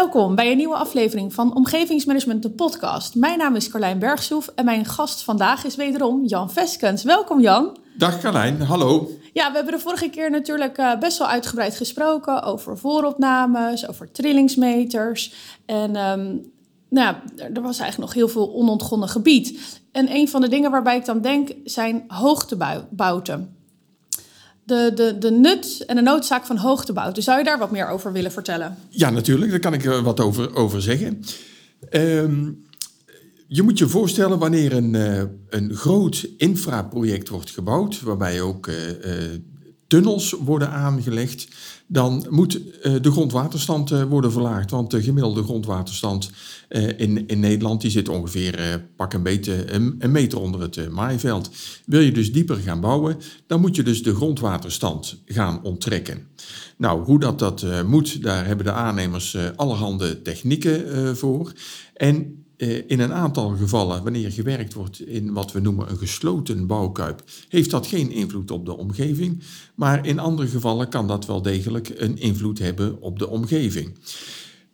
Welkom bij een nieuwe aflevering van Omgevingsmanagement, de podcast. Mijn naam is Carlijn Bergsoef en mijn gast vandaag is wederom Jan Veskens. Welkom Jan. Dag Carlijn, hallo. Ja, we hebben de vorige keer natuurlijk uh, best wel uitgebreid gesproken over vooropnames, over trillingsmeters. En um, nou ja, er was eigenlijk nog heel veel onontgonnen gebied. En een van de dingen waarbij ik dan denk zijn hoogtebouten de, de, de nut en de noodzaak van hoogtebouten. Zou je daar wat meer over willen vertellen? Ja, natuurlijk. Daar kan ik er wat over, over zeggen. Ehm, je moet je voorstellen wanneer een, uh, een groot infraproject wordt gebouwd, waarbij ook uh, tunnels worden aangelegd, dan moet uh, de grondwaterstand uh, worden verlaagd. Want de gemiddelde grondwaterstand uh, in, in Nederland die zit ongeveer pak een, beetje, een, meter onder het maaiveld. Wil je dus dieper gaan bouwen, dan moet je dus de grondwaterstand gaan onttrekken. Nou, hoe dat, dat moet, daar hebben de aannemers allerhande technieken voor. En eh, in een aantal gevallen, wanneer gewerkt wordt in wat we noemen een gesloten bouwkuip, heeft dat geen invloed op de omgeving. Maar in andere gevallen kan dat wel degelijk een invloed hebben op de omgeving.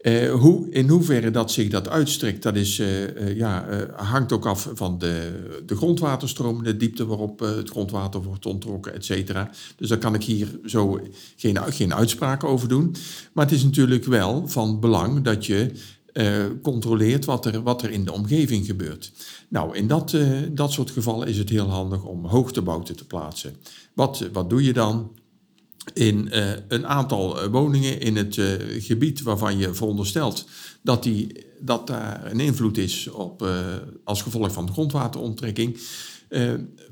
Uh, hoe, in hoeverre dat zich dat uitstrekt, dat is, uh, ja, hangt ook af van de, de grondwaterstroom, de diepte waarop het grondwater wordt ontrokken, et cetera. Dus daar kan ik hier zo geen, geen uitspraken over doen. Maar het is natuurlijk wel van belang dat je uh, controleert wat er, wat er in de omgeving gebeurt. Nou, in dat, uh, dat soort gevallen is het heel handig om hoogtebouten te plaatsen. Wat, wat doe je dan? In een aantal woningen in het gebied waarvan je veronderstelt dat, die, dat daar een invloed is op, als gevolg van de grondwateronttrekking,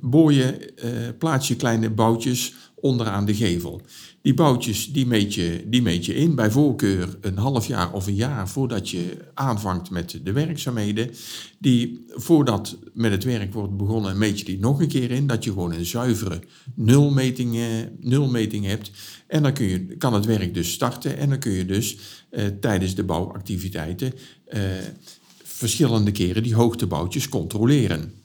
boor je, plaats je kleine boutjes onderaan de gevel. Die boutjes die meet, je, die meet je in, bij voorkeur een half jaar of een jaar voordat je aanvangt met de werkzaamheden. Die, voordat met het werk wordt begonnen, meet je die nog een keer in, dat je gewoon een zuivere nulmeting, eh, nulmeting hebt. En dan kun je, kan het werk dus starten en dan kun je dus eh, tijdens de bouwactiviteiten eh, verschillende keren die hoogteboutjes controleren.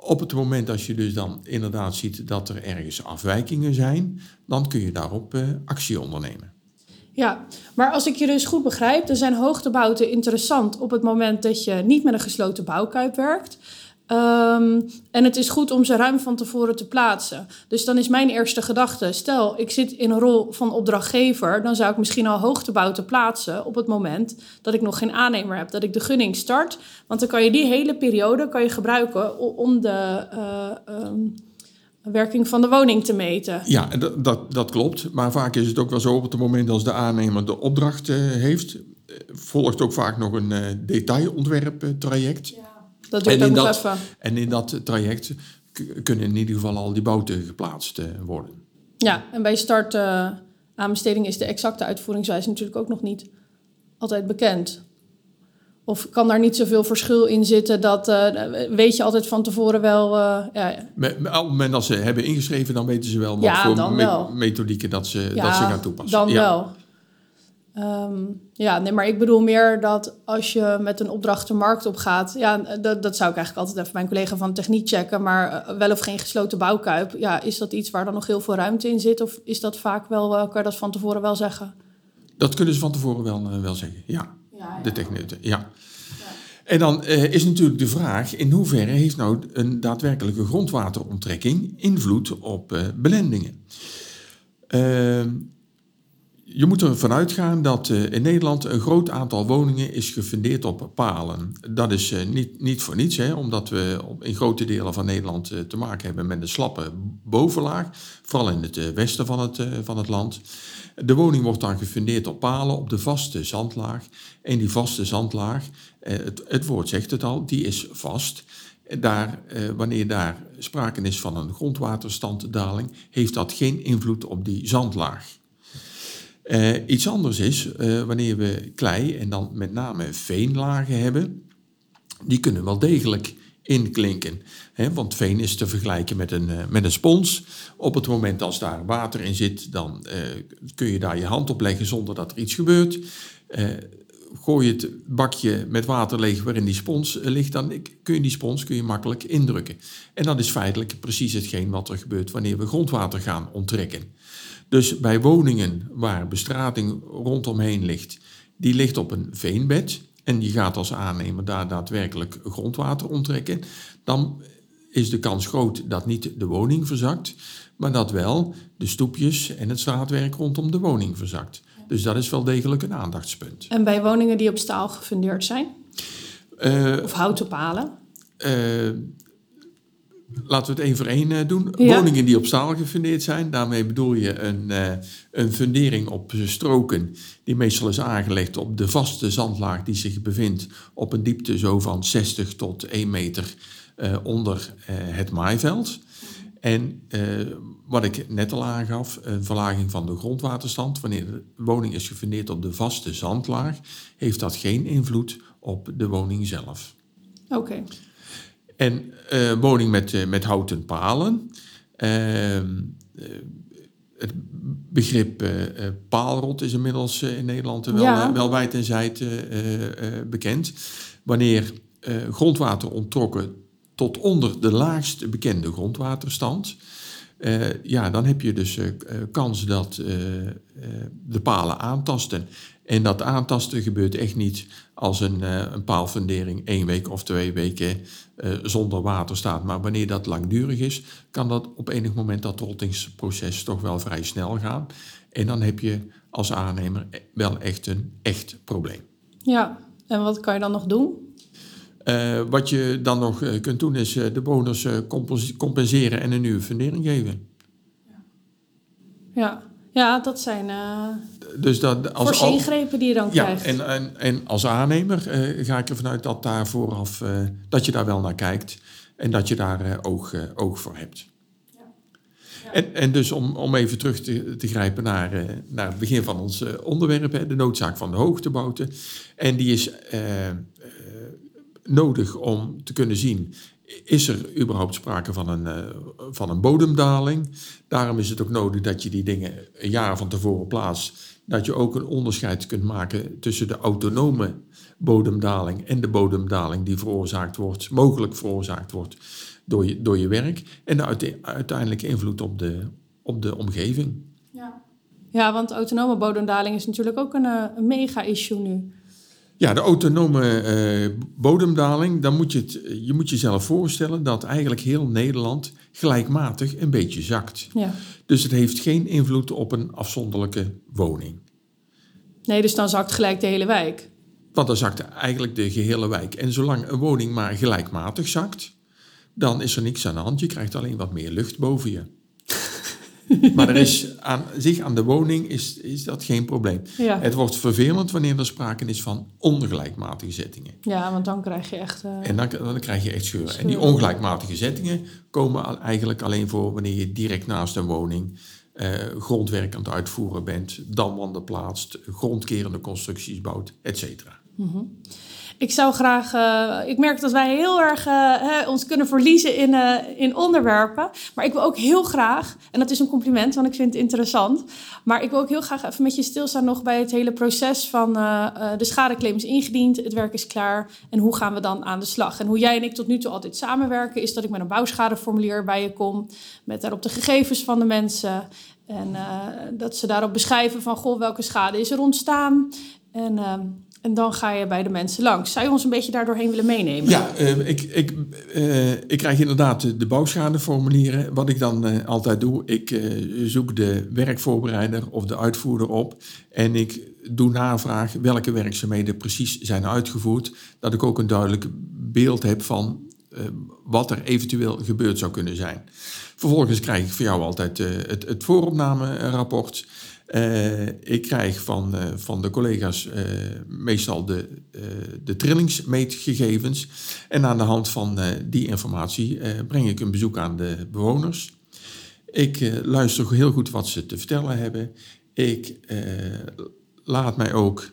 Op het moment als je dus dan inderdaad ziet dat er ergens afwijkingen zijn, dan kun je daarop uh, actie ondernemen. Ja, maar als ik je dus goed begrijp, dan zijn hoogtebouten interessant op het moment dat je niet met een gesloten bouwkuip werkt. Um, en het is goed om ze ruim van tevoren te plaatsen. Dus dan is mijn eerste gedachte: stel, ik zit in een rol van opdrachtgever, dan zou ik misschien al hoogtebouten plaatsen op het moment dat ik nog geen aannemer heb, dat ik de gunning start. Want dan kan je die hele periode kan je gebruiken om de uh, um, werking van de woning te meten. Ja, dat, dat, dat, klopt. Maar vaak is het ook wel zo op het moment als de aannemer de opdracht uh, heeft, volgt ook vaak nog een uh, detailontwerptraject. Ja. Dat duurt ook nog even. En in dat traject kunnen in ieder geval al die bouten geplaatst uh, worden. Ja, en bij start uh, aanbesteding is de exacte uitvoeringswijze natuurlijk ook nog niet altijd bekend. Of kan daar niet zoveel verschil in zitten? Dat uh, weet je altijd van tevoren wel. Uh, ja. Met, op het moment dat ze hebben ingeschreven, dan weten ze wel wat ja, voor me methodieken dat ze, ja, dat ze gaan toepassen. Dan wel. Um, ja, nee, maar ik bedoel meer dat als je met een opdracht de markt op gaat, ja, dat, dat zou ik eigenlijk altijd even mijn collega van techniek checken, maar eh, wel of geen gesloten bouwkuip, ja, is dat iets waar dan nog heel veel ruimte in zit of is dat vaak wel, uh, kan je dat van tevoren wel zeggen? Dat kunnen ze van tevoren wel, uh, wel zeggen, ja. ja, ja. De techneuten, ja. En dan uh, is natuurlijk de vraag: in hoeverre heeft nou een daadwerkelijke grondwateronttrekking invloed op belendingen? Uh, je moet ervan uitgaan dat uh, in Nederland een groot aantal woningen is gefundeerd op palen. Dat is uh, niet, niet voor niets, hè, omdat we in grote delen van Nederland uh, te maken hebben met een slappe bovenlaag, vooral in het westen van het, van het land. De woning wordt dan gefundeerd op palen op de vaste zandlaag. En die vaste zandlaag, het, het woord zegt het al, die is vast. Daar, wanneer daar sprake is van een grondwaterstanddaling, heeft dat geen invloed op die zandlaag. Uh, iets anders is uh, wanneer we klei en dan met name veenlagen hebben, die kunnen wel degelijk inklinken. Hè? Want veen is te vergelijken met een, uh, met een spons. Op het moment als daar water in zit, dan kun je daar je hand op leggen zonder dat er iets gebeurt. gooi je het bakje met water leeg waarin die spons ligt, dan kun je die spons kun je makkelijk indrukken. En dat is feitelijk precies hetgeen wat er gebeurt wanneer we grondwater gaan onttrekken. Dus bij woningen waar bestrating rondomheen ligt, die ligt op een veenbed en je gaat als aannemer daar daadwerkelijk grondwater onttrekken, dan is de kans groot dat niet de woning verzakt, maar dat wel de stoepjes en het straatwerk rondom de woning verzakt. Dus dat is wel degelijk een aandachtspunt. En bij woningen die op staal gefundeerd zijn? Uh, of houten palen? Uh, laten we het één voor één uh, doen. Woningen die op staal gefundeerd zijn. Daarmee bedoel je een, een fundering op stroken die meestal is aangelegd op de vaste zandlaag die zich bevindt op een diepte zo van 60 tot 1 meter onder het maaiveld. En wat ik net al aangaf, een verlaging van de grondwaterstand. Wanneer de woning is gefundeerd op de vaste zandlaag, heeft dat geen invloed op de woning zelf. Oké. En uh, woning met, uh, met houten palen. Uh, het begrip paalrot is inmiddels in Nederland wel, ja. wel wijd en zijd bekend. Wanneer grondwater onttrokken tot onder de laagste bekende grondwaterstand uh, ja, dan heb je dus uh, kans dat de palen aantasten. En dat aantasten gebeurt echt niet als een, een paalfundering één week of twee weken zonder water staat. Maar wanneer dat langdurig is, kan dat op enig moment dat rottingsproces toch wel vrij snel gaan. En dan heb je als aannemer wel echt een echt probleem. Ja, en wat kan je dan nog doen? Uh, wat je dan nog uh, kunt doen is uh, de bonus compenseren en een nieuwe fundering geven. Ja, ja dat zijn dus dat, als, forse ingrepen die je dan ja, krijgt. En, en, en als aannemer ga ik ervan uit dat daar vooraf dat je daar wel naar kijkt en dat je daar oog, oog voor hebt. En, en dus om, om even terug te, te grijpen naar, naar het begin van ons onderwerp, hè, de noodzaak van de hoogtebouten. En die is nodig om te kunnen zien, is er überhaupt sprake van een, uh, van een bodemdaling? Daarom is het ook nodig dat je die dingen een jaar van tevoren plaatst. Dat je ook een onderscheid kunt maken tussen de autonome bodemdaling en de bodemdaling die veroorzaakt wordt, mogelijk veroorzaakt wordt door je, door je werk. En de uiteindelijke invloed op de, op de omgeving. Ja. ja, want autonome bodemdaling is natuurlijk ook een, eh, een mega-issue nu. Ja, de autonome uh, bodemdaling, dan moet je, het, je moet jezelf voorstellen dat eigenlijk heel Nederland gelijkmatig een beetje zakt. Ja. Dus het heeft geen invloed op een afzonderlijke woning. Nee, dus dan zakt gelijk de hele wijk. Want dan zakt eigenlijk de gehele wijk. En zolang een woning maar gelijkmatig zakt, dan is er niks aan de hand. Je krijgt alleen wat meer lucht boven je. Maar er is aan zich aan de woning is, is dat geen probleem. Ja. Het wordt vervelend wanneer er sprake is van ongelijkmatige zettingen. Ja, want dan krijg je echt... Uh, en dan, dan krijg je echt scheuren. En die ongelijkmatige zettingen komen eigenlijk alleen voor wanneer je direct naast een woning uh, grondwerk aan het uitvoeren bent, damwanden plaatst, grondkerende constructies bouwt, et cetera. Mm -hmm. Ik zou graag, uh, ik merk dat wij heel erg hè, ons kunnen verliezen in, uh, in onderwerpen. Maar ik wil ook heel graag, en dat is een compliment, want ik vind het interessant. Maar ik wil ook heel graag even met je stilstaan nog bij het hele proces van de schadeclaim is ingediend, het werk is klaar. En hoe gaan we dan aan de slag? En hoe jij en ik tot nu toe altijd samenwerken, is dat ik met een bouwschadeformulier bij je kom. Met daarop de gegevens van de mensen. En dat ze daarop beschrijven van, goh, welke schade is er ontstaan? En ehm, en dan ga je bij de mensen langs. Zou je ons een beetje daardoorheen willen meenemen? Ja, uh, ik, ik, uh, ik krijg inderdaad de bouwschadeformulieren. Wat ik dan uh, altijd doe, ik zoek de werkvoorbereider of de uitvoerder op. En ik doe navraag welke werkzaamheden precies zijn uitgevoerd. Dat ik ook een duidelijk beeld heb van wat er eventueel gebeurd zou kunnen zijn. Vervolgens krijg ik voor jou altijd het, het vooropnamerapport. Uh, ik krijg van, uh, van de collega's uh, meestal de, de trillingsmeetgegevens. En aan de hand van die informatie breng ik een bezoek aan de bewoners. Ik luister heel goed wat ze te vertellen hebben. Ik laat mij ook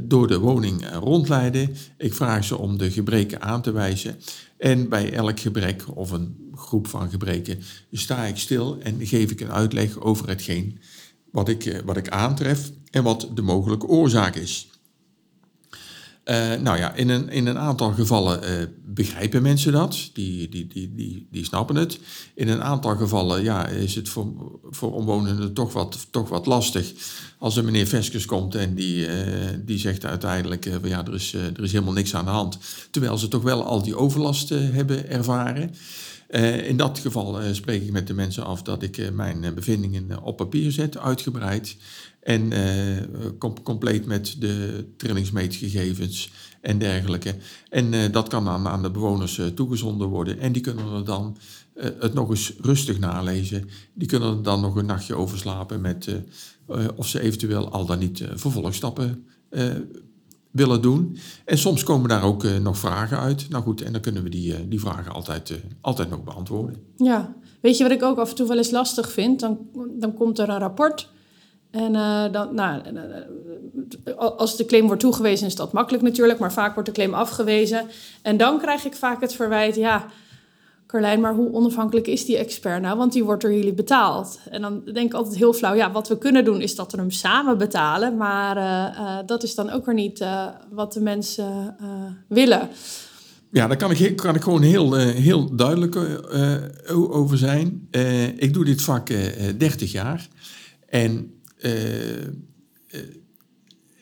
door de woning rondleiden. Ik vraag ze om de gebreken aan te wijzen. En bij elk gebrek of een groep van gebreken sta ik stil en geef ik een uitleg over hetgeen wat ik, eh, wat ik aantref en wat de mogelijke oorzaak is. Uh, nou ja, in een, in een aantal gevallen uh, begrijpen mensen dat, die, die, die, die, die snappen het. In een aantal gevallen ja, is het voor, voor omwonenden toch wat, toch wat lastig als een meneer Veskes komt en die, die zegt uiteindelijk, ja, er is, er is helemaal niks aan de hand. Terwijl ze toch wel al die overlast hebben ervaren. In dat geval spreek ik met de mensen af dat ik mijn bevindingen op papier zet, uitgebreid. En compleet met de trillingsmeetgegevens en dergelijke. En dat kan dan aan de bewoners toegezonden worden. En die kunnen er dan het nog eens rustig nalezen. Die kunnen er dan nog een nachtje over slapen met of ze eventueel al dan niet vervolgstappen willen doen. En soms komen daar ook nog vragen uit. Nou goed, en dan kunnen we die, die vragen altijd, altijd nog beantwoorden. Ja, weet je wat ik ook af en toe wel eens lastig vind? Dan, dan komt er een rapport en dan, nou, eh, eh, als de claim wordt toegewezen is dat makkelijk natuurlijk, maar vaak wordt de claim afgewezen. En dan krijg ik vaak het verwijt, ja, Carlijn, maar hoe onafhankelijk is die expert nou? Want die wordt door jullie betaald. En dan denk ik altijd heel flauw, ja, wat we kunnen doen is dat we hem samen betalen. Maar uh, dat is dan ook weer niet wat de mensen willen. Ja, daar kan ik, kan ik gewoon heel, heel duidelijk over zijn. ik doe dit vak 30 jaar. En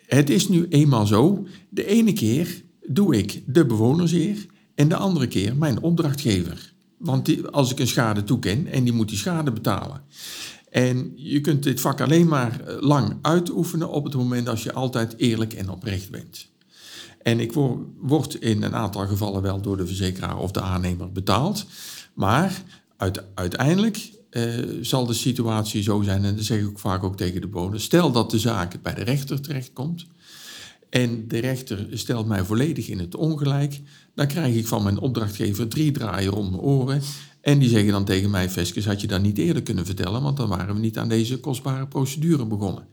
het is nu eenmaal zo, de ene keer doe ik de bewoner zeer en de andere keer mijn opdrachtgever. Want die, als ik een schade toeken en die moet die schade betalen. En je kunt dit vak alleen maar eh, lang uitoefenen op het moment als je altijd eerlijk en oprecht bent. En ik word in een aantal gevallen wel door de verzekeraar of de aannemer betaald. Maar uiteindelijk uh, zal de situatie zo zijn, en dat zeg ik vaak ook tegen de bewoners, stel dat de zaak bij de rechter terechtkomt en de rechter stelt mij volledig in het ongelijk, dan krijg ik van mijn opdrachtgever drie draaien om mijn oren en die zeggen dan tegen mij, Veskes, had je dat niet eerder kunnen vertellen, want dan waren we niet aan deze kostbare procedure begonnen.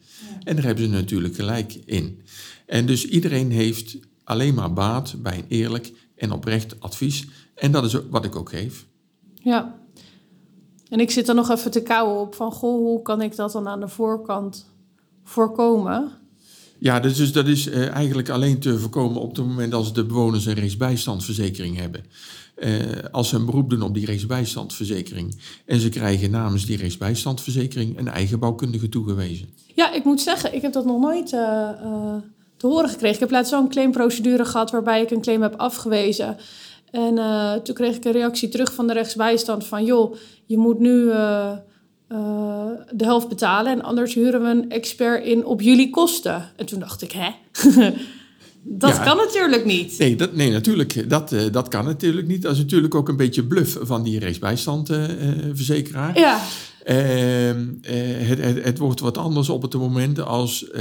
En daar hebben ze natuurlijk gelijk in. En dus iedereen heeft alleen maar baat bij een eerlijk en oprecht advies. En dat is wat ik ook geef. Ja, en ik zit er nog even te kouwen op van, goh, hoe kan ik dat dan aan de voorkant voorkomen? Ja, dus, dus dat is uh, eigenlijk alleen te voorkomen op het moment als de bewoners een rechtsbijstandverzekering hebben. Uh, als ze een beroep doen op die rechtsbijstandverzekering en ze krijgen namens die rechtsbijstandverzekering een eigen bouwkundige toegewezen. Ja, ik moet zeggen, ik heb dat nog nooit uh, te horen gekregen. Ik heb laatst zo'n claimprocedure gehad waarbij ik een claim heb afgewezen. En toen kreeg ik een reactie terug van de rechtsbijstand van... joh, je moet nu uh, uh, de helft betalen... en anders huren we een expert in op jullie kosten. En toen dacht ik, hè? dat kan natuurlijk niet. Nee, dat, nee natuurlijk, dat, dat kan natuurlijk niet. Dat is natuurlijk ook een beetje bluff van die rechtsbijstandverzekeraar. ja. Ehm, het, het, het, wordt wat anders op het moment als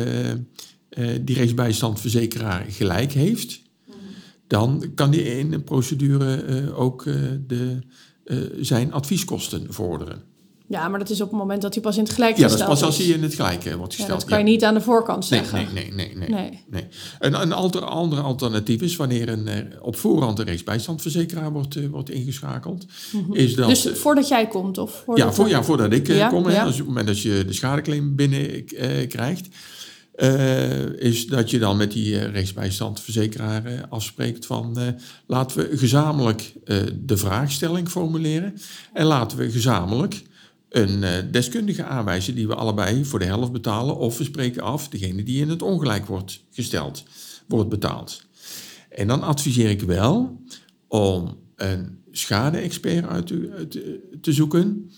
die rechtsbijstandverzekeraar gelijk heeft dan kan die in een procedure uh, ook uh, de, uh, zijn advieskosten vorderen. Ja, maar dat is op het moment dat hij pas in het gelijk gesteld Ja, dat is pas als hij in het gelijk wordt gesteld. Ja, dat kan je niet aan de voorkant zeggen. Nee, nee, nee. nee, nee, nee. Een, een alter, andere alternatief is wanneer een, op voorhand een rechtsbijstandverzekeraar wordt, wordt ingeschakeld. Mm -hmm. is dat, dus voordat jij komt? Of voordat ja, voor, ja, voordat ik ja, kom. Ja. Als, op het moment dat je de schadeclaim binnen krijgt uh, is dat je dan met die uh, rechtsbijstandverzekeraar uh, afspreekt van laten we gezamenlijk de vraagstelling formuleren en laten we gezamenlijk een deskundige aanwijzen die we allebei voor de helft betalen of we spreken af degene die in het ongelijk wordt gesteld, wordt betaald. En dan adviseer ik wel om een schade-expert uit te, te, te zoeken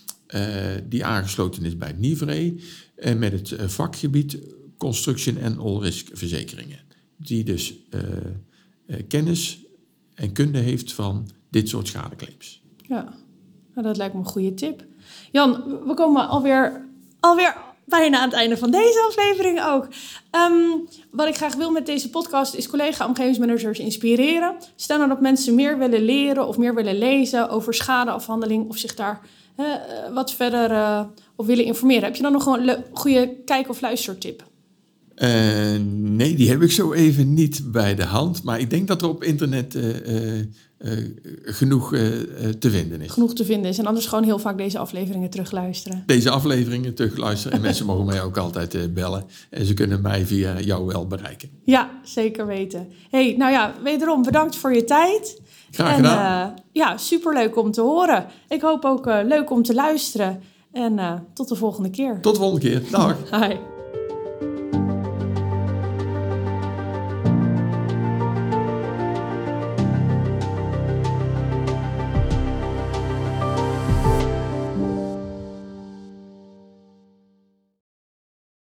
die aangesloten is bij het NIVRE en met het vakgebied construction en all-risk verzekeringen. Die dus kennis en kunde heeft van dit soort schadeclaims. Ja, nou, dat lijkt me een goede tip. Jan, we komen alweer, alweer bijna aan het einde van deze aflevering ook. Um, wat ik graag wil met deze podcast is collega-omgevingsmanagers inspireren. Stel nou dat mensen meer willen leren of meer willen lezen over schadeafhandeling of zich daar uh, wat verder uh, op willen informeren. Heb je dan nog een goede kijk- of luistertip? Uh, nee, die heb ik zo even niet bij de hand. Maar ik denk dat er op internet uh, genoeg te vinden is. Genoeg te vinden is. En anders gewoon heel vaak deze afleveringen terugluisteren. Deze afleveringen terugluisteren. En mensen mogen mij ook altijd bellen. En ze kunnen mij via jou wel bereiken. Ja, zeker weten. hey, nou ja, wederom bedankt voor je tijd. Graag gedaan. En, ja, superleuk om te horen. Ik hoop ook leuk om te luisteren. En tot de volgende keer. Tot de volgende keer. Dag. Hi.